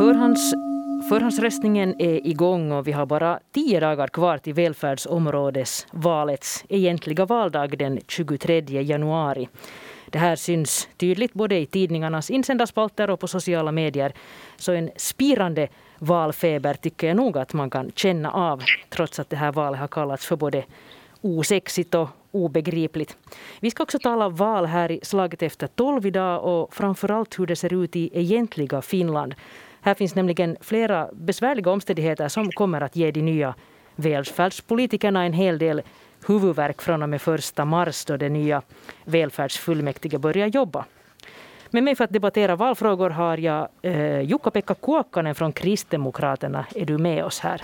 Förhands, förhandsröstningen är igång och vi har bara tio dagar kvar till välfärdsområdesvalets egentliga valdag den 23 januari. Det här syns tydligt både i tidningarnas insändarspalter och på sociala medier. Så en spirande valfeber tycker jag nog att man kan känna av trots att det här valet har kallats för både osexigt och obegripligt. Vi ska också tala val här i slaget efter tolv idag och framförallt hur det ser ut i egentliga Finland. Här finns nämligen flera besvärliga omständigheter som kommer att ge de nya välfärdspolitikerna en hel del huvudvärk från och med första mars då det nya välfärdsfullmäktige börjar jobba. Med mig för att debattera valfrågor har jag eh, Jukka-Pekka Kuokkanen från Kristdemokraterna. Är du med oss här?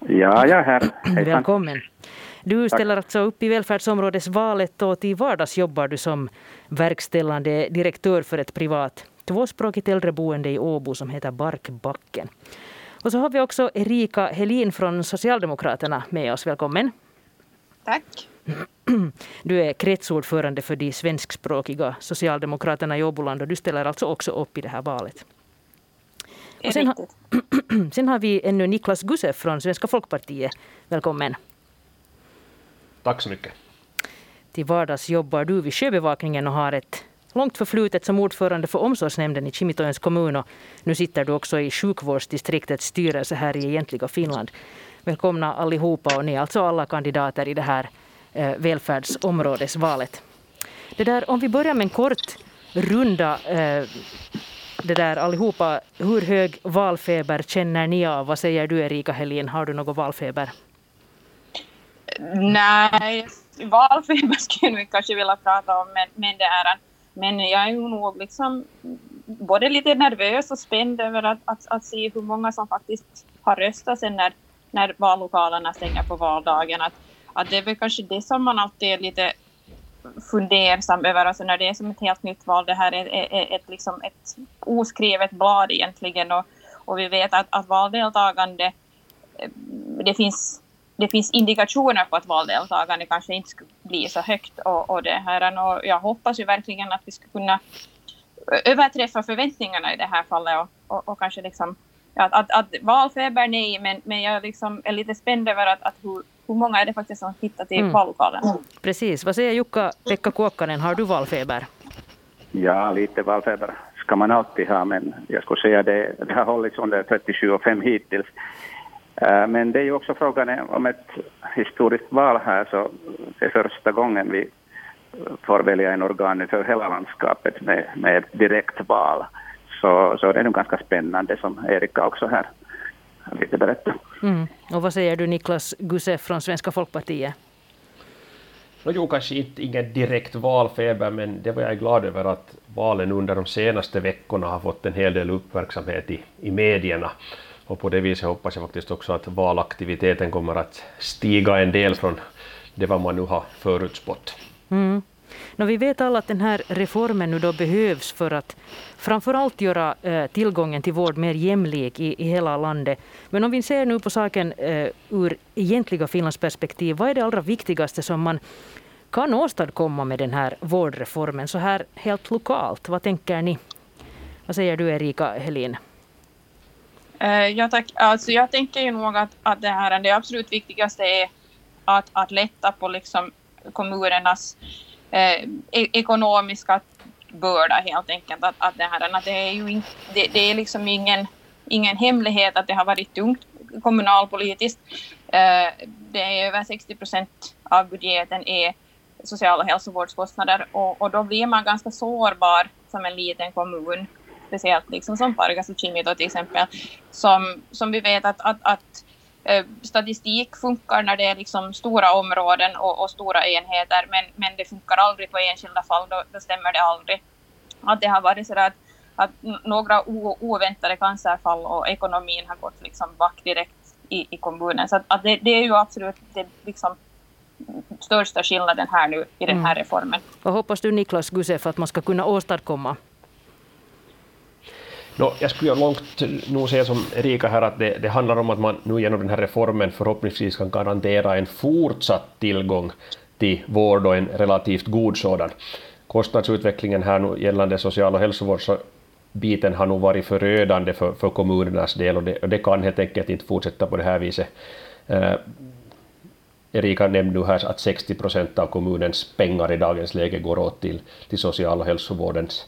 Ja, jag är här. Hejsan. Välkommen. Du ställer alltså upp i välfärdsområdesvalet och till vardags jobbar du som verkställande direktör för ett privat tvåspråkigt äldreboende i Åbo som heter Barkbacken. Och så har vi också Erika Helin från Socialdemokraterna med oss. Välkommen. Tack. Du är kretsordförande för de svenskspråkiga Socialdemokraterna i Åboland och du ställer alltså också upp i det här valet. Och sen, ha, sen har vi ännu Niklas Gusev från Svenska folkpartiet. Välkommen. Tack så mycket. Till vardags jobbar du vid sjöbevakningen och har ett långt förflutet som ordförande för omsorgsnämnden i Kimitoens kommun och nu sitter du också i sjukvårdsdistriktets styrelse här i egentliga Finland. Välkomna allihopa och ni är alltså alla kandidater i det här eh, välfärdsområdesvalet. Det där, om vi börjar med en kort runda eh, det där allihopa. Hur hög valfeber känner ni av? Vad säger du Erika Helin? Har du någon valfeber? Nej, valfeber skulle vi kanske vilja prata om, men, men det är men jag är nog liksom både lite nervös och spänd över att, att, att se hur många som faktiskt har röstat sen när, när vallokalerna stänger på valdagen. Att, att det är väl kanske det som man alltid är lite fundersam över, alltså när det är som ett helt nytt val. Det här är, är, är ett, liksom ett oskrivet blad egentligen och, och vi vet att, att valdeltagande, eh, det finns det finns indikationer på att valdeltagande kanske inte skulle bli så högt. Och, och, det här, och jag hoppas ju verkligen att vi ska kunna överträffa förväntningarna i det här fallet och, och, och kanske liksom att, att, att valfeber nej, men, men jag liksom är lite spänd över att, att hur, hur många är det faktiskt som hittar till mm. vallokalen. Mm. Precis. Vad säger Jukka-Pekka Kuokkanen, har du valfeber? Ja, lite valfeber ska man alltid ha, men jag skulle säga det, det har hållits under 37,5 hittills. Eh, men det är ju också frågan om ett historiskt val här, så det är första gången vi får välja en organ för hela landskapet med, med ett direktval. Så, så det är nog ganska spännande som Erika också här lite berättar. Mm. Och vad säger du Niklas Gusse från Svenska folkpartiet? No, jo, kanske inte ingen direkt valfeber, men det var jag glad över att valen under de senaste veckorna har fått en hel del uppmärksamhet i, i medierna. Och på det viset hoppas jag faktiskt också att valaktiviteten kommer att stiga en del från det vad man nu har förutspått. Mm. No, vi vet alla att den här reformen nu då behövs för att framförallt göra eh, tillgången till vård mer jämlik i, i hela landet. Men om vi ser nu på saken eh, ur egentliga Finlands perspektiv, vad är det allra viktigaste som man kan åstadkomma med den här vårdreformen så här helt lokalt? Vad tänker ni? Vad säger du Erika Helin? Eh, ja, tack. Alltså, jag tänker ju nog att, att det, här, det absolut viktigaste är att, att lätta på liksom kommunernas eh, e-, ekonomiska börda helt enkelt. Att, att det, här, att det, är ju in, det, det, är liksom ingen, ingen hemlighet att det har varit tungt kommunalpolitiskt. Eh, det är över 60 procent av budgeten är sociala hälsovårdskostnader och, och då blir man ganska sårbar som en liten kommun speciellt liksom som Pargas och Kimito till exempel, som, som vi vet att, att, att eh, statistik funkar när det är liksom stora områden och, och, stora enheter, men, men det funkar aldrig på enskilda fall, då, då stämmer det aldrig. Att det har varit så att, att några oväntade cancerfall och ekonomin har gått liksom back direkt i, i kommunen. Så att, att det, det, är ju absolut det liksom största skillnaden här nu i den här mm. reformen. Vad hoppas du Niklas Gusef att man ska kunna åstadkomma No, jag skulle långt nog säga som Erika här att det, det, handlar om att man nu genom den här reformen förhoppningsvis kan garantera en fortsatt tillgång till vård och en relativt god sådan. Kostnadsutvecklingen här nu gällande social och hälsovårdsbiten har nog varit förödande för, för kommunernas del och det, och det kan helt enkelt inte fortsätta på det här viset. Eh, Erika nämnde nu här att 60 procent av kommunens pengar i dagens läge går åt till, till social och hälsovårdens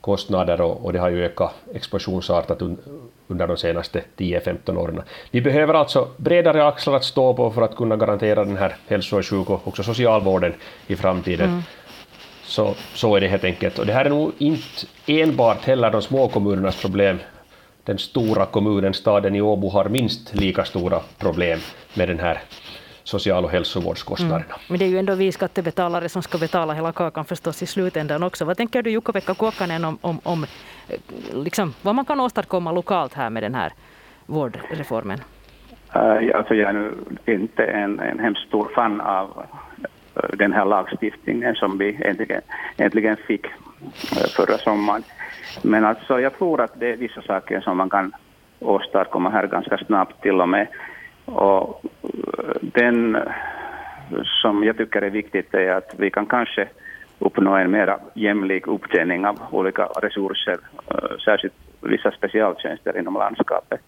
kostnader och, och det har ju ökat explosionsartat un, under de senaste 10-15 åren. Vi behöver alltså bredare axlar att stå på för att kunna garantera den här hälso och sjuk och också socialvården i framtiden. Mm. Så, så är det helt enkelt. Och det här är nog inte enbart heller de små kommunernas problem. Den stora kommunen, staden i Åbo, har minst lika stora problem med den här social och hälsovårdskostnaderna. Mm. Men det är ju ändå vi skattebetalare som ska betala hela kakan förstås i slutändan också. Vad tänker du Jukka-Pekka Kuokkanen om, om, om liksom, vad man kan åstadkomma lokalt här med den här vårdreformen? Uh, alltså jag är nu inte en, en hemskt stor fan av uh, den här lagstiftningen som vi äntligen, äntligen fick förra sommaren. Men alltså jag tror att det är vissa saker som man kan åstadkomma här ganska snabbt till och med. Och eh, den eh, som jag tycker är viktigt är att vi kan kanske uppnå en mer jämlik uppdelning av olika resurser, eh, särskilt vissa specialtjänster inom landskapet.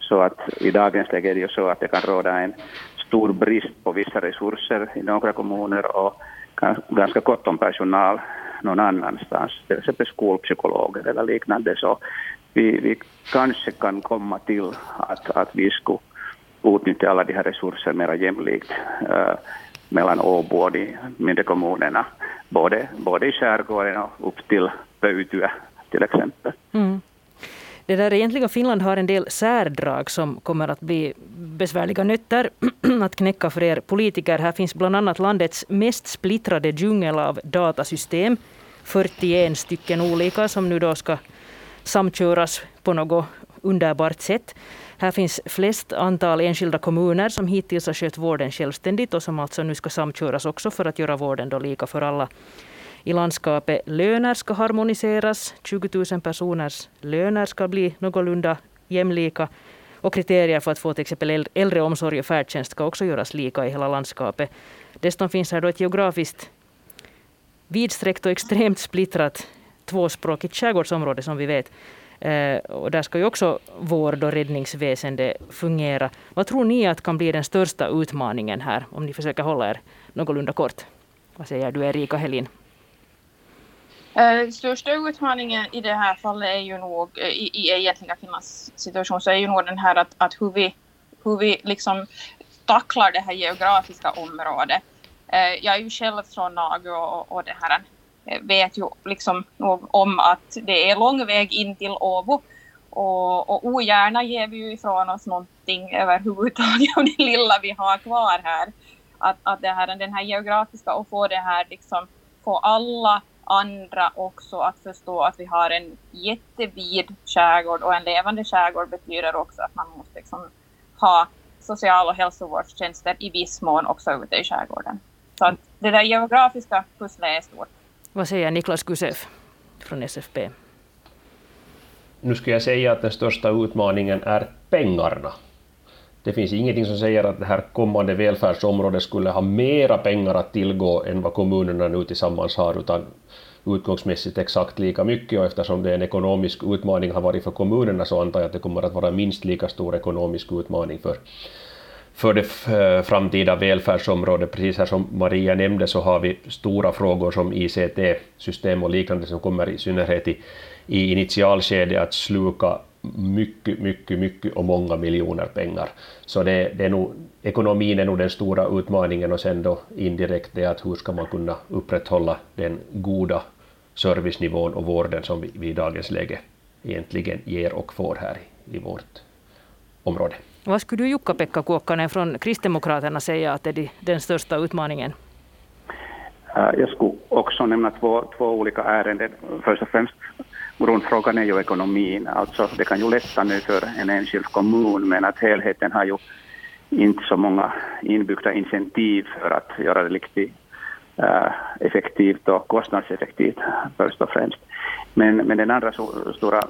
Så att i dagens läge är det ju så att det kan råda en stor brist på vissa resurser i några kommuner och ganska gott om personal någon annanstans, till exempel skolpsykologer eller liknande. Så vi, vi kanske kan komma till att, att vi skulle utnyttja alla de här resurserna mer jämlikt äh, mellan Åbo och de mindre kommunerna, både, både i skärgården och upp till Pöytyä till exempel. Mm. Det där egentliga Finland har en del särdrag som kommer att bli besvärliga nötter att knäcka för er politiker. Här finns bland annat landets mest splittrade djungel av datasystem. 41 stycken olika som nu då ska samköras på något underbart sätt. Här finns flest antal enskilda kommuner som hittills har skött vården självständigt och som alltså nu ska samköras också för att göra vården då lika för alla. I landskapet löner ska harmoniseras. 20 000 personers löner ska bli någorlunda jämlika. Och kriterier för att få till exempel äldreomsorg och färdtjänst ska också göras lika i hela landskapet. Dessutom finns här då ett geografiskt vidsträckt och extremt splittrat tvåspråkigt skärgårdsområde som vi vet. Eh, och där ska ju också vård och räddningsväsende fungera. Vad tror ni att kan bli den största utmaningen här, om ni försöker hålla er någorlunda kort? Vad säger du Erika Helin? Eh, största utmaningen i det här fallet är ju nog, eh, i, i egentliga Finlands situation, så är ju nog den här att, att hur vi, hur vi liksom tacklar det här geografiska området. Eh, jag är ju själv från Nagö och, och det här Eh, vet ju liksom om att det är lång väg in till Åbo. Och, och ogärna ger vi ju ifrån oss någonting överhuvudtaget av det lilla vi har kvar här. Att, att det här, den här geografiska och få det här liksom, få alla andra också att förstå att vi har en jättevid skärgård och en levande skärgård betyder också att man måste liksom ha social och hälsovårdstjänster i viss mån också ute i skärgården. Så att det där geografiska pusslet är stort. Vad säger Niklas Gusev från SFP? Nu skulle jag säga att den största utmaningen är pengarna. Det finns ingenting som säger att det här kommande välfärdsområdet skulle ha mera pengar att tillgå än vad kommunerna nu tillsammans har, utan utgångsmässigt exakt lika mycket och eftersom det är en ekonomisk utmaning har varit för kommunerna så antar jag att det kommer att vara minst lika stor ekonomisk utmaning för för det eh, framtida välfärdsområdet. Precis här som Maria nämnde så har vi stora frågor som ICT-system och liknande som kommer i synnerhet i, i initialskedet att sluka mycket, mycket, mycket och många miljoner pengar. Så det, det är nog, ekonomin är nog den stora utmaningen och sen då indirekt det att hur ska man kunna upprätthålla den goda servicenivån och vården som vi, vi i dagens läge egentligen ger och får här i, i vårt område. Vad skulle du Jukka-Pekka Kuokkanen från Kristdemokraterna säga att är den största utmaningen? Äh, jag skulle också nämna två, två olika ärenden. Först och främst grundfrågan är ju ekonomin. Alltså det kan ju lätta nu för en enskild kommun men att helheten har ju inte så många inbyggda incentiv för att göra det riktigt äh, effektivt och kostnadseffektivt först och främst. Men, men den andra stora,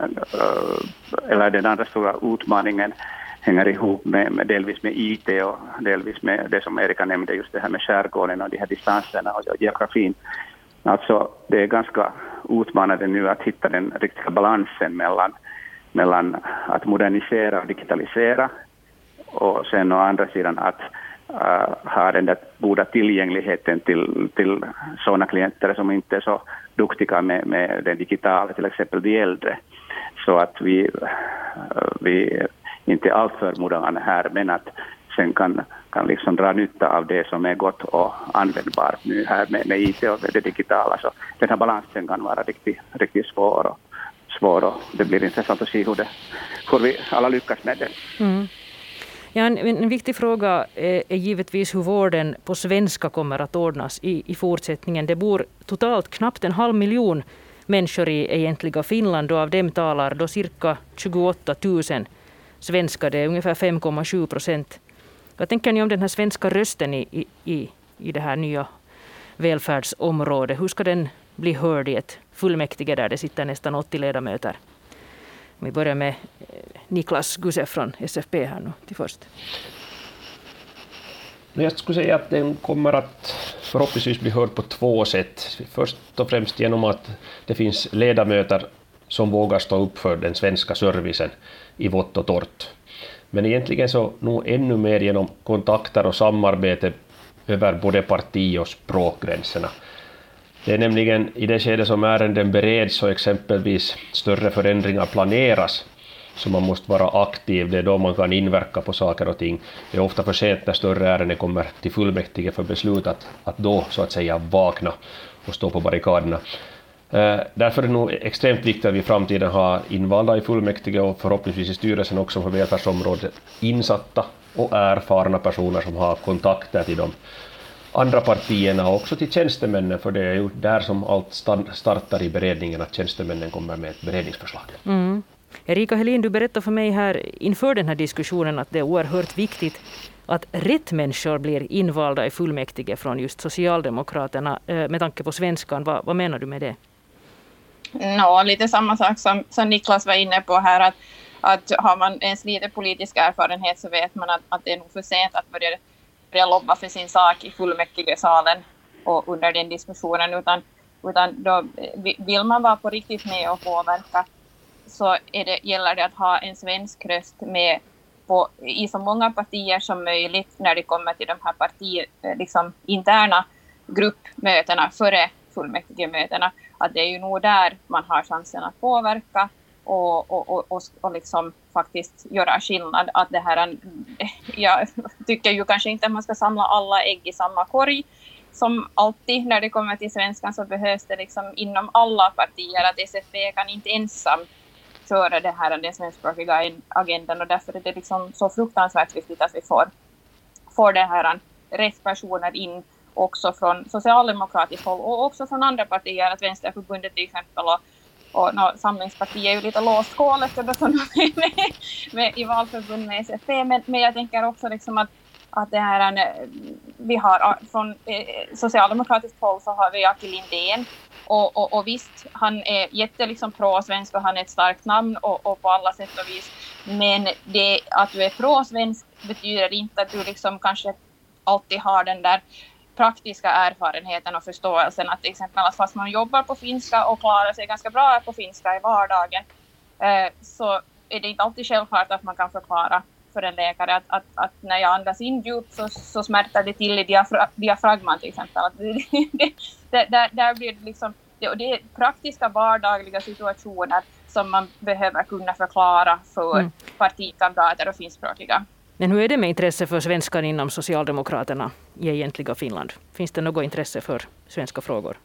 äh, eller den andra stora utmaningen hänger ihop med, med, delvis med IT och delvis med det som Erika nämnde, just det här med skärgården och de här distanserna och geografin. Alltså det är ganska utmanande nu att hitta den riktiga balansen mellan, mellan att modernisera och digitalisera och sen å andra sidan att Äh, uh, ha den där goda tillgängligheten till, till sådana klienter som inte är så duktiga med, med det digitala, till exempel de äldre. Så att vi, äh, vi inte är alltför moderna här, men att sen kan, kan liksom dra nytta av det som är gott och användbart nu här med, med IT och det digitala. Så den här balansen kan vara riktigt, riktigt svår, och, svår och det blir intressant att se hur, det, hur vi alla lyckas med det. Mm. Ja, en, en, viktig fråga är, är, givetvis hur vården på svenska kommer att ordnas i, i fortsättningen. Det bor totalt knappt en halv miljon människor i egentliga Finland och av dem talar då cirka 28 000 svenskar. Det är ungefär 5,7 procent. Vad tänker ni om den här svenska rösten i, i, i det här nya välfärdsområdet? Hur ska den bli hörd i ett fullmäktige där det sitter nästan 80 ledamöter? Om vi börjar med eh, Niklas Guse från SFP här nu till först. Jag skulle säga att den kommer att förhoppningsvis bli hörd på två sätt. Först och främst genom att det finns ledamöter som vågar stå upp för den svenska servicen i vått och torrt. Men egentligen så nog ännu mer genom kontakter och samarbete över både parti och språkgränserna. Det är nämligen i det skede som ärenden bereds och exempelvis större förändringar planeras så man måste vara aktiv, det är då man kan inverka på saker och ting. Det är ofta för sent när större ärenden kommer till fullmäktige för beslut att, att då så att säga vakna och stå på barrikaderna. Eh, därför är det nog extremt viktigt att vi i framtiden har invalda i fullmäktige och förhoppningsvis i styrelsen också på välfärdsområdet insatta och erfarna personer som har kontakter till de andra partierna och också till tjänstemännen, för det är ju där som allt startar i beredningen, att tjänstemännen kommer med ett beredningsförslag. Mm. Erika Helin, du berättade för mig här inför den här diskussionen att det är oerhört viktigt att rätt människor blir invalda i fullmäktige från just Socialdemokraterna eh, med tanke på svenskan. Vad, vad menar du med det? No, lite samma sak som, som Niklas var inne på här, att, att har man ens lite politisk erfarenhet så vet man att, att det är nog för sent att börja, börja lobba för sin sak i fullmäktigesalen och under den diskussionen, utan, utan då vill man vara på riktigt med och påverka så är det, gäller det att ha en svensk röst med på, i så många partier som möjligt när det kommer till de här parti, eh, liksom, interna gruppmötena före fullmäktigemötena. Att det är ju nog där man har chansen att påverka och, och, och, och, och liksom faktiskt göra skillnad. Att det här, jag tycker ju kanske inte att man ska samla alla ägg i samma korg. Som alltid när det kommer till svenskan så behövs det liksom inom alla partier att SFP kan inte ensam köra det här, den svenskspråkiga agendan och därför är det liksom så fruktansvärt viktigt att vi får, får det här rätt personer in också från socialdemokratiskt håll och också från andra partier, att Vänsterförbundet till exempel och, och no, Samlingspartiet är ju lite låst kål eftersom de är med, med, i valförbundet med SFP, men, men jag tänker också liksom att att det här, eh, vi har eh, från eh, socialdemokratiskt håll så har vi Aki Lindén och, och, och, visst, han är jätte liksom pro-svensk och han är ett starkt namn och, och, på alla sätt och vis. Men det, att du är pro-svensk betyder inte att du liksom kanske alltid har den där praktiska erfarenheten och förståelsen att till exempel att fast man jobbar på finska och klarar sig ganska bra på finska i vardagen eh, så är det inte alltid självklart att man kan förklara för en läkare att, att, att när jag andas in djupt så, så smärtar det till i diafra, diafragman till exempel. Att det, det, där, där blir det liksom, det, det är praktiska vardagliga situationer som man behöver kunna förklara för mm. partikamrater och finskspråkiga. Men hur är det med intresse för svenskan inom Socialdemokraterna i egentliga Finland? Finns det något intresse för svenska frågor?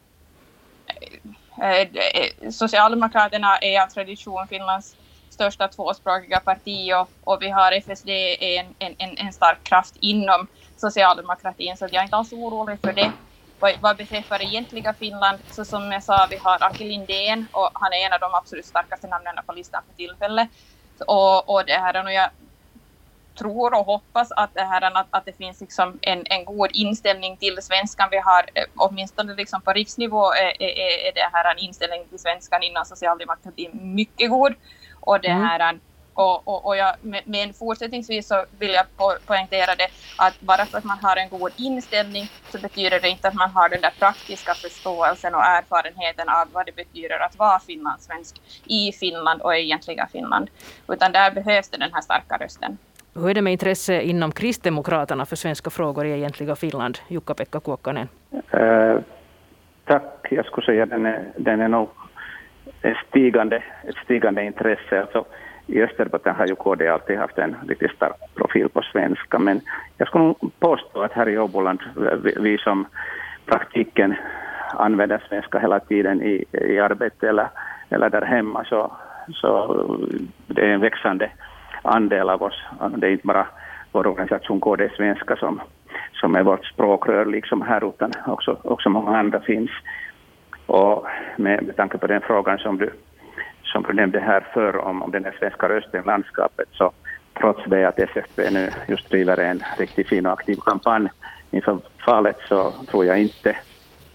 Eh, eh, socialdemokraterna är av tradition Finlands största tvåspråkiga parti och, och vi har FSD en, en, en stark kraft inom socialdemokratin så jag är inte alls orolig för det. Vad, vad beträffar egentliga Finland så som jag sa vi har Aki Lindén och han är en av de absolut starkaste namnen på listan för tillfället. Och, och det här, och jag tror och hoppas att det, här, att, att det finns liksom en, en god inställning till svenskan. Vi har eh, åtminstone liksom på riksnivå är, är, är det här en inställning till svenskan inom socialdemokratin mycket god. Och det mm. här, Och, och, och jag, men fortsättningsvis så vill jag po poängtera det att bara för att man har en god inställning så betyder det inte att man har den där praktiska förståelsen och erfarenheten av vad det betyder att vara finlandssvensk i Finland och i egentliga Finland. Utan där behövs det den här starka rösten. Hur är det med intresse inom Kristdemokraterna för svenska frågor i egentliga Finland? Jukka-Pekka Kuokkanen. Uh, tack. Jag skulle säga den är, den är nog en stigande, ett stigande intresse. Alltså, I Österbotten har ju KD alltid haft en riktigt stark profil på svenska, men jag skulle påstå att här i Åboland, eh, vi som praktiken använder svenska hela tiden i, i arbetet eller, eller där hemma, så, så det är en växande andel av oss. Det är inte bara vår organisation KD Svenska som, som är vårt språkrör liksom här, utan också, också många andra finns. Och med, med tanke på den frågan som du, som du nämnde här för om, om den svenska rösten i landskapet, så trots det att SFP nu just driver en riktigt fin och aktiv kampanj inför valet så tror jag inte,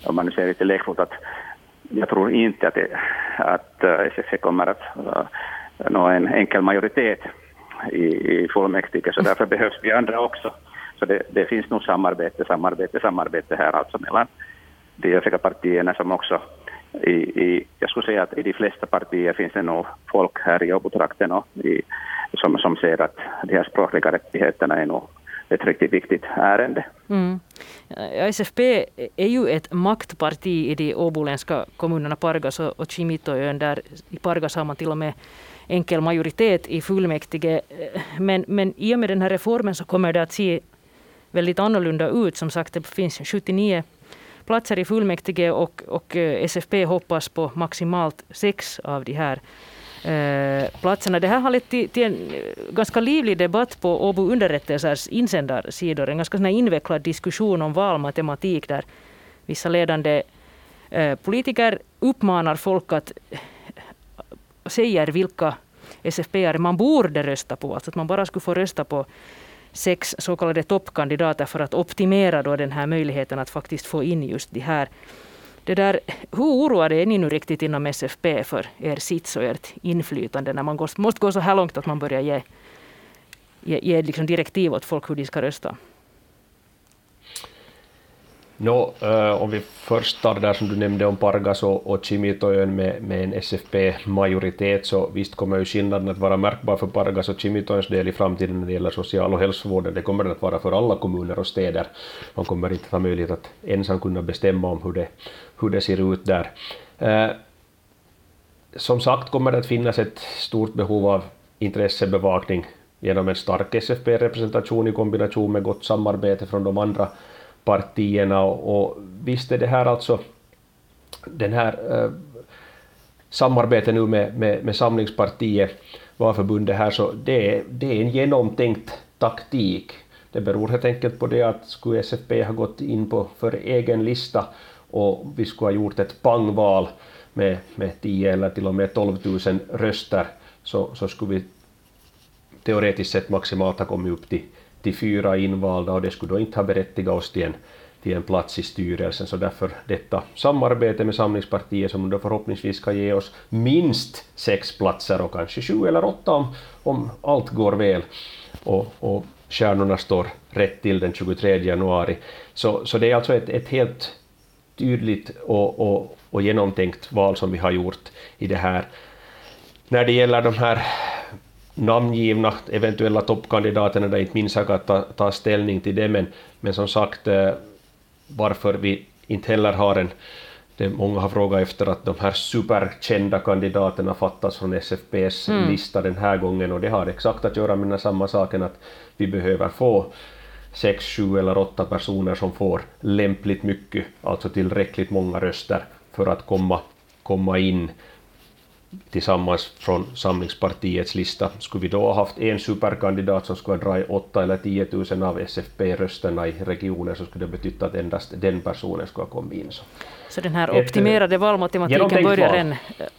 om man nu säger lite lekfullt, att jag tror inte att, det, att eh, SFP kommer att uh, nå en enkel majoritet i, i fullmäktige, så därför behövs vi andra också. Så det, det finns nog samarbete, samarbete, samarbete här alltså mellan de övriga partierna som också i, i, jag skulle säga att i de flesta partier finns det nog folk här i Åbotrakten som, som ser att de här språkliga rättigheterna är nog ett riktigt viktigt ärende. Mm. SFP är ju ett maktparti i de åboländska kommunerna Pargas och Kimitoön. Där I Pargas har man till och med enkel majoritet i fullmäktige. Eh, men, men i och med den här reformen så kommer det att se väldigt annorlunda ut. Som sagt, det finns 79 platser i fullmäktige och, och eh, SFP hoppas på maximalt sex av de här eh, platserna. Det här har lett till, till, en eh, ganska livlig debatt på Åbo underrättelsers insändarsidor. En ganska invecklad diskussion om valmatematik där vissa ledande eh, politiker uppmanar folk att säger vilka SFP-are man borde rösta på. Alltså att man bara skulle få rösta på sex så kallade toppkandidater för att optimera då den här möjligheten att faktiskt få in just de här. Det där, hur oroade är ni nu riktigt inom SFP för er sits och ert inflytande när man måste gå så här långt att man börjar ge, ge, ge liksom direktiv åt folk hur de ska rösta? No, uh, om vi först tar det där som du nämnde om Pargas och, och Chimitoön med, med en SFP-majoritet, så visst kommer ju skillnaden att vara märkbar för Pargas och Chimitoöns del i framtiden när det gäller social och hälsovården. Det kommer den att vara för alla kommuner och städer. Man kommer inte ha möjlighet att ensam kunna bestämma om hur det, hur det ser ut där. Uh, som sagt kommer det att finnas ett stort behov av intressebevakning genom en stark SFP-representation i kombination med gott samarbete från de andra partierna och, och visst är det här alltså den här eh, samarbetet nu med, med, med Samlingspartiet, valförbundet här, så det är, det är en genomtänkt taktik. Det beror helt enkelt på det att skulle SFP ha gått in på för egen lista och vi skulle ha gjort ett pangval med, med 10 eller till och med 12 000 röster så, så skulle vi teoretiskt sett maximalt ha kommit upp till till fyra invalda och det skulle då inte ha berättigat oss till en, till en plats i styrelsen. Så därför detta samarbete med Samlingspartiet som då förhoppningsvis ska ge oss minst sex platser och kanske sju eller åtta om, om allt går väl och, och stjärnorna står rätt till den 23 januari. Så, så det är alltså ett, ett helt tydligt och, och, och genomtänkt val som vi har gjort i det här. När det gäller de här namngivna eventuella toppkandidaterna där inte minst har ta, ta ställning till det, men, men som sagt eh, varför vi inte heller har en det många har frågat efter att de här superkända kandidaterna fattas från SFPs mm. lista den här gången och det har exakt att göra med den samma saken att vi behöver få sex, sju eller åtta personer som får lämpligt mycket, alltså tillräckligt många röster för att komma, komma in tillsammans från Samlingspartiets lista. Skulle vi då ha haft en superkandidat som skulle dra 8 eller 10 000 av SFP-rösterna i regionen så skulle det betyda att endast den personen skulle ha kommit in. Så, så den här optimerade Ett, valmatematiken börjar val.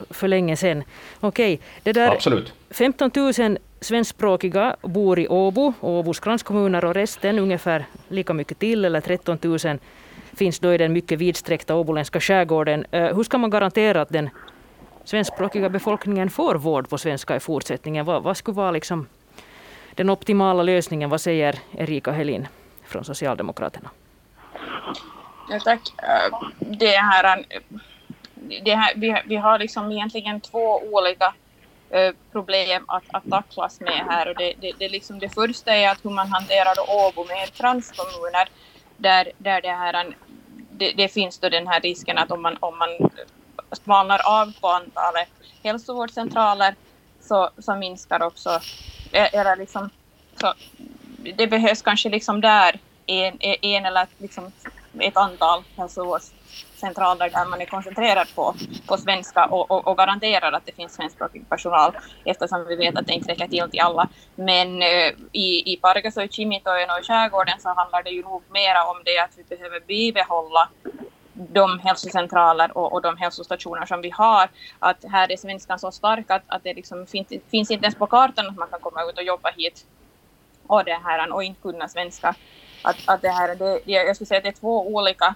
för länge sedan. Okej, det där Absolut. 15 000 svenskspråkiga bor i Åbo, Åbos kranskommuner och resten ungefär lika mycket till, eller 13 000 finns då i den mycket vidsträckta åboländska skärgården. Eh, hur ska man garantera att den svenskspråkiga befolkningen får vård på svenska i fortsättningen? Vad, vad skulle vara liksom den optimala lösningen? Vad säger Erika Helin från Socialdemokraterna? Ja, tack. Eh, det här, eh, det här, vi, vi har liksom egentligen två olika eh, problem att, att tacklas med här. Och det, det, det, liksom det första är att hur man hanterar Åbo med transkommuner, där, där det, här, det, det, finns då den här risken att om man, om man smalnar av på antalet hälsovårdscentraler så, så minskar också, eller liksom, så det behövs kanske liksom där en, en eller liksom ett antal hälsovårdscentraler där man är koncentrerad på, på svenska och, och, och garanterar att det finns svenskspråkig personal eftersom vi vet att det inte räcker till till alla. Men uh, i, i Pargas och och i skärgården så handlar det ju nog mera om det att vi behöver bibehålla de hälsocentraler och, och de hälsostationer som vi har, att här är svenskan så stark att, att det liksom finns, finns inte ens på kartan att man kan komma ut och jobba hit och, det här, och inte kunna svenska. Att, att det här, det, jag skulle säga att det är två olika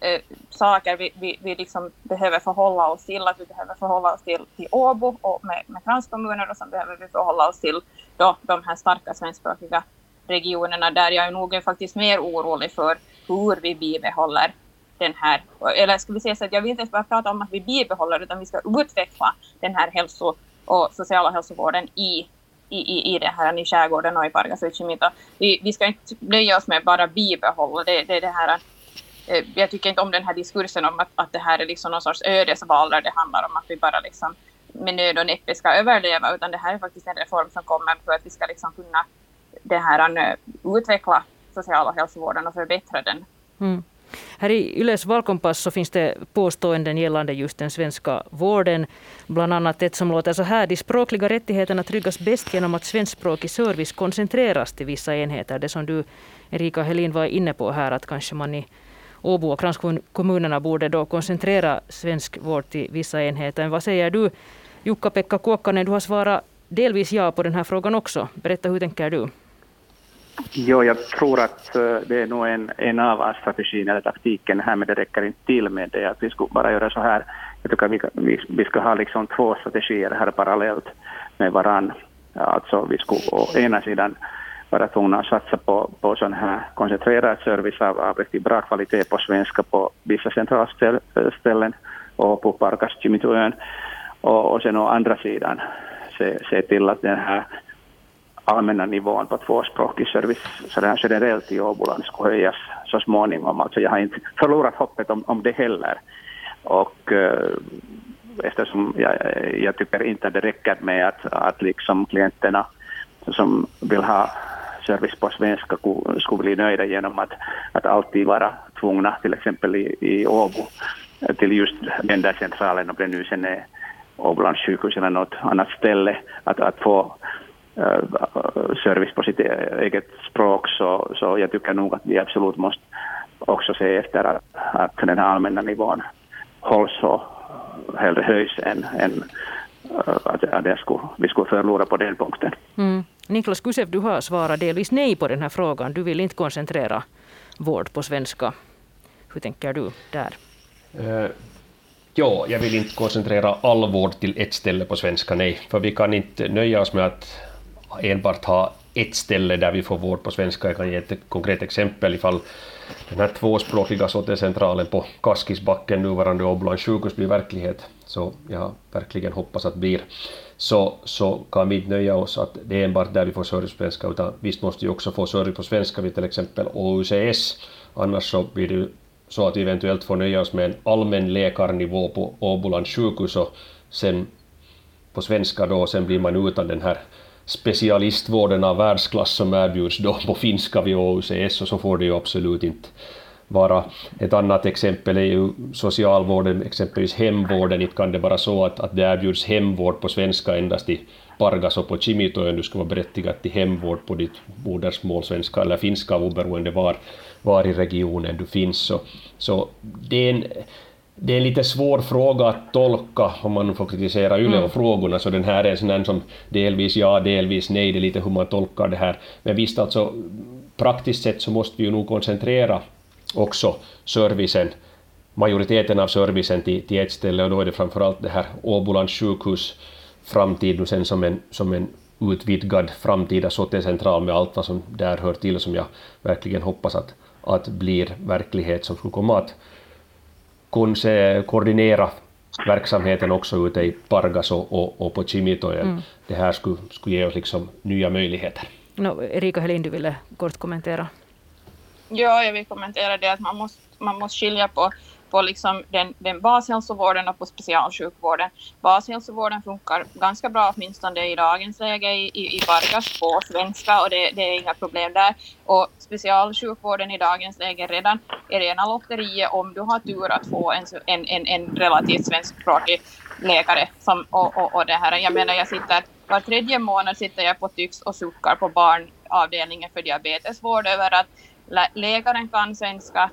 eh, saker vi, vi, vi liksom behöver förhålla oss till. Att vi behöver förhålla oss till, till Åbo och med, med kranskommuner och sen behöver vi förhålla oss till då, de här starka svenskspråkiga regionerna där jag är nog faktiskt mer orolig för hur vi bibehåller den här, eller ska vi säga så att jag vill inte ens bara prata om att vi bibehåller utan vi ska utveckla den här hälso och sociala hälsovården i i, i, i det här i skärgården och i Pargasutjimita. Vi, vi ska inte nöja oss med bara bibehålla det, det, det här eh, jag tycker inte om den här diskursen om att, att det här är liksom någon sorts ödesval där det handlar om att vi bara liksom med nöd och näppe ska överleva, utan det här är faktiskt en reform som kommer för att vi ska liksom kunna det här, eh, utveckla sociala hälsovården och förbättra den. Mm. Här i Yles valkompass så finns det påståenden gällande just den svenska vården. Bland annat ett som låter så här. De språkliga rättigheterna tryggas bäst genom att svenskspråkig service koncentreras till vissa enheter. Det som du, Erika Helin, var inne på här, att kanske man i Åbo och kranskommunerna borde då koncentrera svensk vård till vissa enheter. Vad säger du, Jukka-Pekka Kuokkanen? Du har svarat delvis ja på den här frågan också. Berätta, hur tänker du? Jo, jag tror att eh, det är nog en, en av strategin eller taktiken här, men det räcker inte till med det. Att vi skulle bara göra så här. Jag tycker vi, vi, vi ska ha liksom två strategier här parallellt med varann. Alltså vi skulle å ena sidan vara tvungna att satsa på, på sån här koncentrerad service av, av riktigt bra kvalitet på svenska på vissa centralställen och på Parkas, Och, och sen å andra sidan se, se till att den här allmänna nivån på tvåspråkig service sådär generellt i Åboland skulle höjas så småningom. Alltså jag har inte förlorat hoppet om, om det heller. Och eh, eftersom jag, jag tycker inte att det räcker med att, att liksom klienterna som vill ha service på svenska skulle bli nöjda genom att, att alltid vara tvungna, till exempel i, i Åbo, till just den där centralen, om det nu sen är Åbolands sjukhus eller något annat ställe, att, att få service på sitt eget språk så, så jag tycker nog att vi absolut måste också se efter att, att den här allmänna nivån hålls och hellre höjs än, än att, att det skulle, vi skulle förlora på den punkten. Mm. Niklas Gusev, du har svarat delvis nej på den här frågan. Du vill inte koncentrera vård på svenska. Hur tänker du där? Uh, ja, jag vill inte koncentrera all vård till ett ställe på svenska, nej. För vi kan inte nöja oss med att enbart ha ett ställe där vi får vård på svenska. Jag kan ge ett konkret exempel ifall den här tvåspråkiga sortecentralen på Kaskisbacken, nuvarande Åbolands sjukhus, blir verklighet, så jag verkligen hoppas att det blir, så, så kan vi inte nöja oss att det är enbart där vi får service på svenska, utan visst måste vi också få service på svenska vid till exempel OUCS, annars så blir det så att vi eventuellt får nöja oss med en allmän läkarnivå på Åbolands sjukhus och sen på svenska då, sen blir man utan den här specialistvården av världsklass som erbjuds då på finska vid OUCS och så får det ju absolut inte vara. Ett annat exempel är ju socialvården, exempelvis hemvården. Inte kan det vara så att, att det erbjuds hemvård på svenska endast i Pargas och på Kimitoön. Du ska vara berättigad till hemvård på ditt modersmål, svenska eller finska, oberoende var, var i regionen du finns. Så, så det är en det är en lite svår fråga att tolka om man får kritisera YLE och mm. frågorna, så den här är en sån som delvis ja, delvis nej, det är lite hur man tolkar det här. Men visst, alltså praktiskt sett så måste vi ju nog koncentrera också servicen majoriteten av servicen till, till ett ställe och då är det framförallt det här Åbolands sjukhus framtid nu sen som en, som en utvidgad framtida SOTE-central med allt vad som där hör till som jag verkligen hoppas att, att blir verklighet som skulle komma att kunna koordinera verksamheten också ute i Pargas och, och, och på Kimitojen. Mm. Det här skulle, skulle ge oss liksom nya möjligheter. No, Erika Helin, du ville kort kommentera. Ja, jag vill kommentera det att man måste, man måste skilja på på liksom den, den bashälsovården och på specialsjukvården. Bashälsovården funkar ganska bra åtminstone i dagens läge i, i, i Vargas på svenska och det, det, är inga problem där. Och specialsjukvården i dagens läge redan är rena lotteriet om du har tur att få en, en, en, en relativt svenskspråkig läkare. Som, och, och, och det här. Jag menar, jag sitter var tredje månad sitter jag på Tyx och suckar på barnavdelningen för diabetesvård över att läkaren kan svenska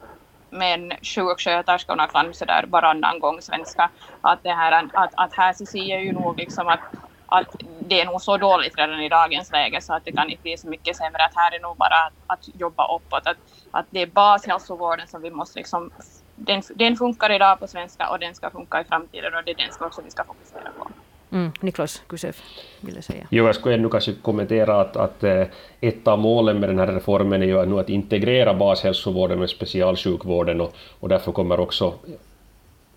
men sjuksköterskorna kan sådär varannan gång svenska. Att, det här, att, att här så ser jag ju nog liksom att, att det är nog så dåligt redan i dagens läge så att det kan inte bli så mycket sämre. Att här är nog bara att, att jobba uppåt. Att, att det är bashälsovården som vi måste liksom den, den funkar idag på svenska och den ska funka i framtiden och det är den som också vi ska fokusera på. Mm, Niklas Kusef ville säga. Jo, jag skulle ännu kanske kommentera att, att eh, ett av målen med den här reformen är ju nu att integrera bashälsovården med specialsjukvården och, och därför kommer också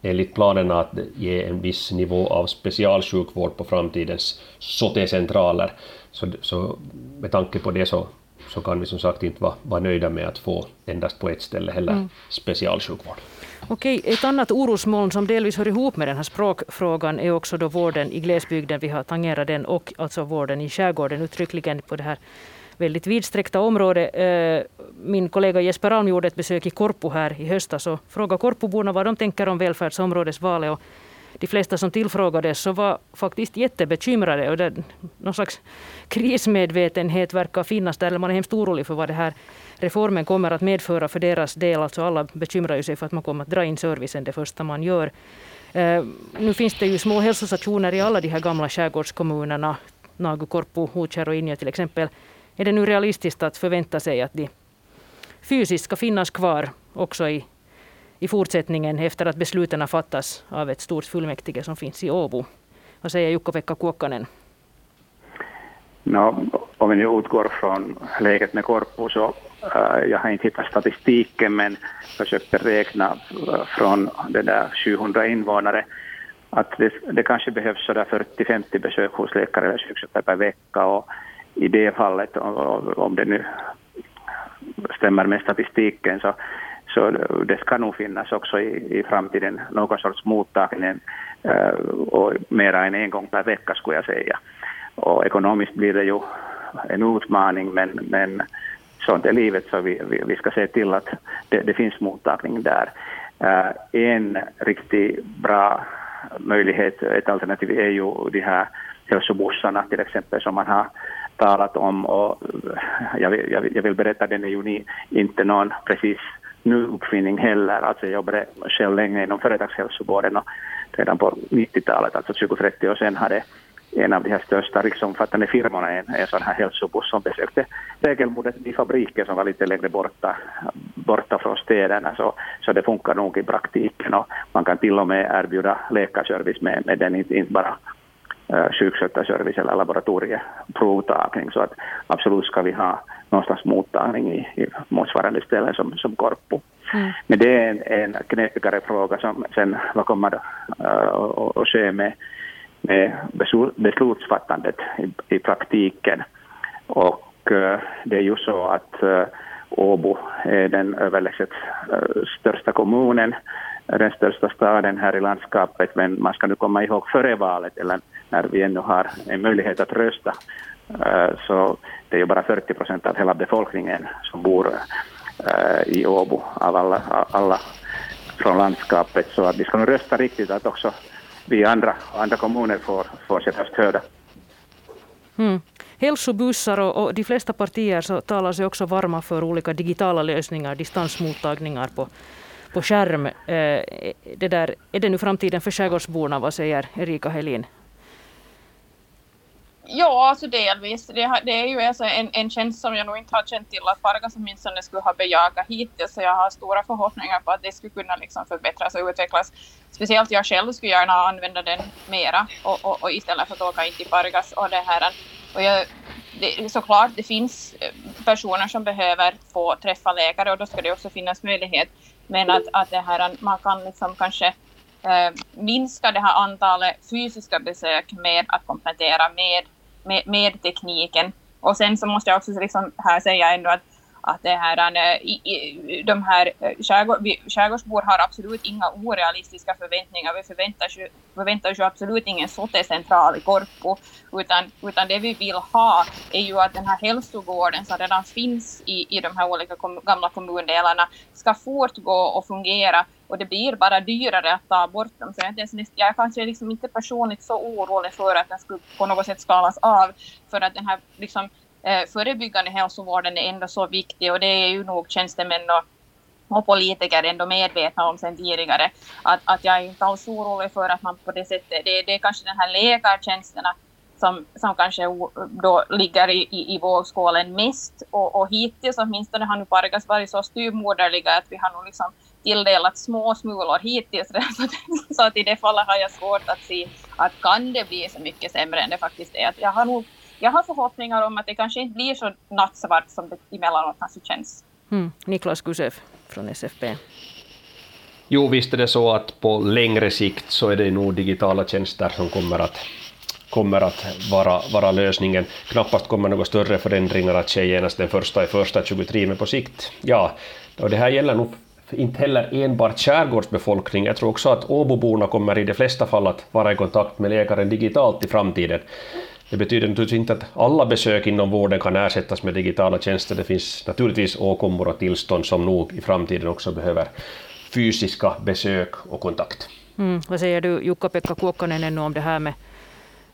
enligt planerna att ge en viss nivå av specialsjukvård på framtidens SOTE-centraler. Så, så med tanke på det så, så kan vi som sagt inte vara, vara nöjda med att få endast på ett ställe heller mm. specialsjukvård. Okej, ett annat orosmoln som delvis hör ihop med den här språkfrågan är också då vården i glesbygden. Vi har tangerat den och alltså vården i skärgården uttryckligen på det här väldigt vidsträckta området. Eh, min kollega Jesper Alm gjorde ett besök i Korpo här i höstas och frågade Korpoborna vad de tänker om välfärdsområdesvalet. Och de flesta som tillfrågades så var faktiskt jättebekymrade. Och det, någon slags krismedvetenhet verkar finnas där. Man är hemskt orolig för vad det här reformen kommer att medföra för deras del. Alltså alla bekymrar sig för att man kommer att dra in servicen det första man gör. Eh, nu finns det ju små hälsostationer i alla de här gamla skärgårdskommunerna. Nagu, Korpu, Hotskär och Inja till exempel. Är det nu realistiskt att förvänta sig att de fysiskt ska finnas kvar också i, i fortsättningen efter att besluten fattas av ett stort fullmäktige som finns i Åbo? Vad säger Jukka-Pekka Kuokkanen? No, om vi nu utgår från läget med Korpo så äh, jag har inte hittat statistiken men försökte räkna äh, från det där 700 invånare att det, det kanske behövs sådär 40-50 besök hos läkare eller sjuksköterska per vecka och i det fallet, om det nu stämmer med statistiken, så, så det ska nog finnas också i, i framtiden någon sorts mottagning äh, och mera än en gång per vecka skulle jag säga. Och ekonomiskt blir det ju en utmaning men, men sånt är livet så vi, vi, vi ska se till att det, det finns mottagning där. Uh, en riktigt bra möjlighet, ett alternativ är ju de här hälsobussarna till exempel som man har talat om och eh, jag vill, jag vill, jag vill berätta, den är ju ni, inte någon precis nu uppfinning heller. Alltså jag jobbade själv länge inom företagshälsovården och redan på 90-talet, alltså 20-30 år sedan, hade en av de här största riksomfattande firmorna en, en sån här hälsobuss som besökte regelbundet de fabriker som var lite längre borta, borta från städerna. Så, så det funkar nog i praktiken och man kan till och med erbjuda läkarservice med, med den, inte, inte bara uh, sjuksköterservice eller laboratorieprovtagning. Så att absolut ska vi ha någonstans mottagning i, i motsvarande ställen som, som Korpo. Mm. Men det är en, en knepigare fråga som sen vad kommer uh, att ske med med beslutsfattandet i, i praktiken. Och eh, det är ju så att eh, Åbo är den överlägset eh, största kommunen, den största staden här i landskapet, men man ska nu komma ihåg före valet, eller när vi ännu har en möjlighet att rösta, så det är ju bara 40 procent av hela befolkningen som bor i Åbo, av alla, alla från landskapet, så att vi ska nu rösta riktigt att också vi andra, andra kommuner får, får sig stöd. Mm. Hälsobussar och, och, de flesta partier så talar sig också varma för olika digitala lösningar, distansmottagningar på, på skärm. Eh, det där, är det nu framtiden för skärgårdsborna? Vad säger Erika Helin? Ja, alltså delvis. Det, det är ju alltså en, en tjänst som jag nog inte har känt till att Pargas åtminstone skulle ha bejakat hittills, så jag har stora förhoppningar på att det skulle kunna liksom förbättras och utvecklas. Speciellt jag själv skulle gärna använda den mera och, och, och istället för att åka in till Pargas och det här. Och jag, det, såklart, det finns eh, personer som behöver få träffa läkare och då ska det också finnas möjlighet. Men att, att det här, man kan liksom kanske eh, minska det här antalet fysiska besök med att komplettera med, med, med tekniken. Och sen så måste jag också liksom här säga ändå att att det här, äh, i, de här eh, skärgårdsbor har absolut inga orealistiska förväntningar. Vi förväntar, förväntar ju absolut ingen sortecentral i Korpo, utan, utan det vi vill ha är ju att den här hälsogården som redan finns i, i de här olika kom, gamla kommundelarna ska fortgå och fungera och det blir bara dyrare att ta bort dem. Så jag, är, jag är kanske liksom inte personligt så orolig för att den skulle på något sätt skalas av, för att den här liksom, eh, förebyggande hälsovården är ändå så viktig och det är ju nog tjänstemän och, och politiker ändå medvetna om sen tidigare. Att, att jag är inte alls orolig för att man på det sättet, det, det är kanske den här läkartjänsterna som, som kanske då ligger i, i, i vågskålen mest. Och, och hittills åtminstone har nu Pargas varit så styrmoderliga att vi har nog liksom tilldelat små smulor hittills. Så, så att i det fallet har jag svårt att se att kan det bli så mycket sämre än det faktiskt är. Att jag har nog jag har förhoppningar om att det kanske inte blir så nattsvart som det emellanåt kanske känns. Mm. Niklas Gusev från SFP. Jo, visst är det så att på längre sikt så är det nog digitala tjänster som kommer att kommer att vara, vara lösningen. Knappast kommer några större förändringar att ske genast den första i första 23, men på sikt, ja. Och det här gäller nog inte heller enbart skärgårdsbefolkning. Jag tror också att Åboborna kommer i de flesta fall att vara i kontakt med läkaren digitalt i framtiden. Det betyder naturligtvis inte att alla besök inom vården kan ersättas med digitala tjänster. Det finns naturligtvis åkommor och tillstånd som nog i framtiden också behöver fysiska besök och kontakt. Mm. Vad säger du Jukka-Pekka Kuokkanen ännu om det här med,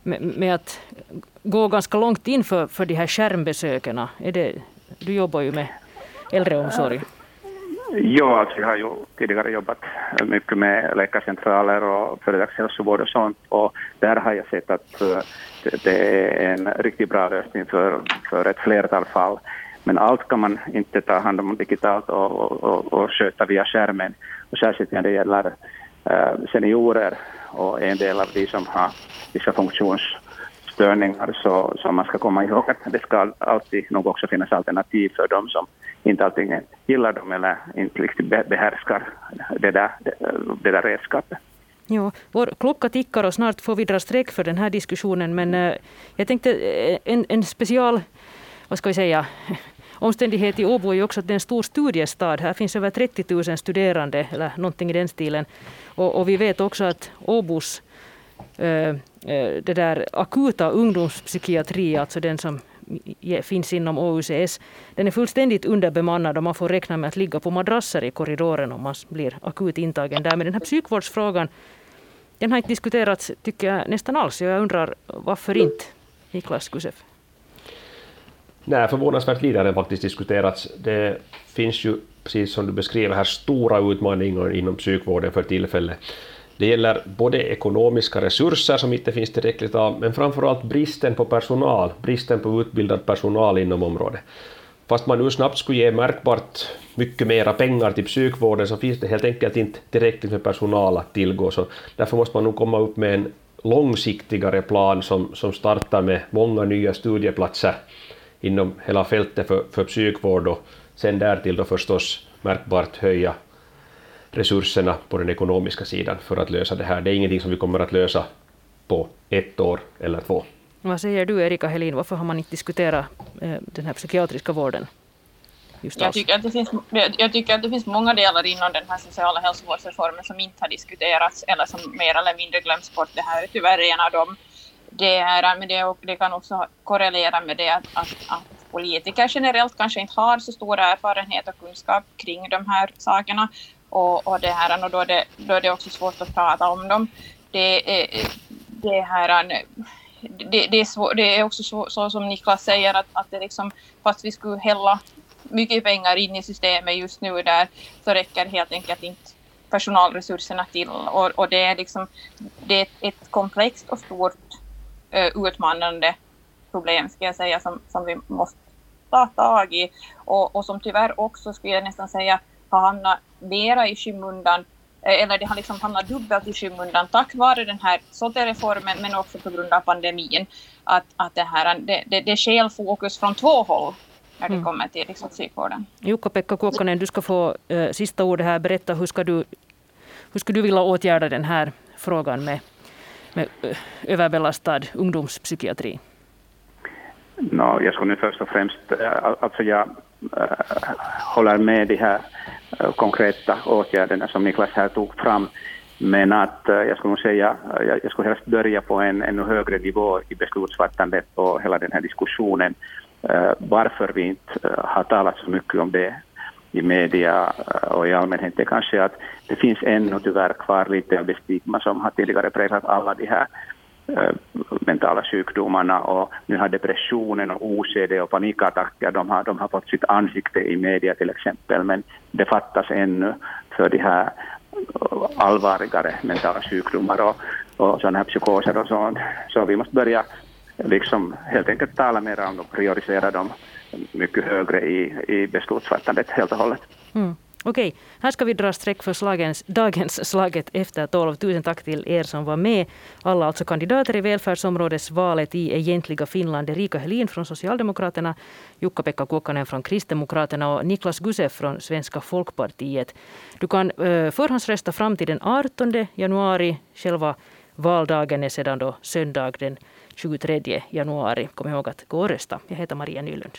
med, med, att gå ganska långt in för, för de här skärmbesöken? Är det, du jobbar ju med äldreomsorg. Ja, alltså jag har ju tidigare jobbat mycket med läkarcentraler och företagshälsovård och sånt och där har jag sett att det är en riktigt bra lösning för, för ett flertal fall. Men allt kan man inte ta hand om digitalt och, och, och sköta via skärmen. Och särskilt när det gäller eh, seniorer och en del av de som har vissa funktionsstörningar så, så man ska komma ihåg att det ska alltid nog också finnas alternativ för dem som inte alltid gillar dem eller inte riktigt behärskar det där, det, där redskapet. Ja, vår klocka tickar och snart får vi dra streck för den här diskussionen. Men eh, jag tänkte eh, en, en special, vad ska vi säga, omständighet i Åbo är ju också att det är en stor studiestad. Här finns över 30 000 studerande eller någonting i den stilen. Och, och vi vet också att Åbos eh, det där akuta ungdomspsykiatri, alltså den som finns inom OUCS, den är fullständigt underbemannad och man får räkna med att ligga på madrasser i korridoren om man blir akut intagen där. Men den här psykvårdsfrågan den har inte diskuterats, tycker jag, nästan alls. Jag undrar varför inte, Niklas Gusev? Nej, förvånansvärt lite har den faktiskt diskuterats. Det finns ju, precis som du beskriver här, stora utmaningar inom psykvården för tillfället. Det gäller både ekonomiska resurser som inte finns tillräckligt av, men framförallt bristen på personal, bristen på utbildad personal inom området. Fast man nu snabbt skulle ge märkbart mycket mera pengar till psykvården så finns det helt enkelt inte tillräckligt med personal att tillgå. Så därför måste man nog komma upp med en långsiktigare plan som, som startar med många nya studieplatser inom hela fältet för, för psykvård och sen därtill då förstås märkbart höja resurserna på den ekonomiska sidan för att lösa det här. Det är ingenting som vi kommer att lösa på ett år eller två. Vad säger du Erika Helin, varför har man inte diskuterat eh, den här psykiatriska vården? jag, tycker att det finns, jag tycker att det finns många delar inom den här sociala hälsovårdsreformen som inte har diskuterats eller som mer eller mindre glöms bort. Det här är tyvärr en av dem. Det, är, men det, det kan också korrelera med det att, att, att politiker generellt kanske inte har så stor erfarenhet och kunskap kring de här sakerna. Och, och, det här, och då, är det, då är det också svårt att prata om dem. Det, det här det, det, är svår, det, är också så, så, som Niklas säger att, att det liksom, fast vi skulle hälla mycket pengar in i systemet just nu där så räcker helt enkelt inte personalresurserna till och, och det är liksom det är ett komplext och stort uh, utmanande problem, ska jag säga, som, som vi måste ta tag i och, och som tyvärr också, skulle jag nästan säga, har hamnat mera i skymundan Eh, eller det har liksom hamnat dubbelt i skymundan tack vare den här SOTE-reformen men också på grund av pandemin. Att, att det, här, det, det, det sker fokus från två håll när det mm. kommer till liksom psykvården. Jukka-Pekka Kuokkanen, du ska få äh, sista ordet här. Berätta hur ska du, hur skulle du vilja åtgärda den här frågan med, med äh, överbelastad ungdomspsykiatri? No, jag skulle nu först och främst, alltså jag Äh, håller med de här äh, konkreta åtgärderna som Niklas här tog fram. Men att äh, jag skulle säga, jag skulle helst börja på en ännu högre nivå i beslutsfattandet och hela den här diskussionen. Varför vi inte har talat så mycket om det i media och i allmänhet är kanske att det finns ännu tyvärr kvar lite av det stigma som har tidigare präglat alla de här Eh, mentala sjukdomarna och nu har depressionen och OCD och panikattacker, de har, de har fått sitt ansikte i media till exempel, men det fattas ännu för de här allvarligare mentala sjukdomar och, och sådana här psykoser och sånt. Så vi måste börja liksom helt enkelt tala mer om dem, prioritera dem mycket högre i, i beslutsfattandet helt och hållet. Mm. Okej, här ska vi dra streck för slagens, dagens Slaget efter tolv. Tusen tack till er som var med. Alla alltså kandidater i välfärdsområdesvalet i egentliga Finland. Erika Helin från Socialdemokraterna, Jukka-Pekka Kuokkanen från Kristdemokraterna och Niklas Gusev från Svenska folkpartiet. Du kan eh, förhandsrösta fram till den 18 januari. Själva valdagen är sedan då söndag den 23 januari. Kom ihåg att gå och rösta. Jag heter Maria Nylund.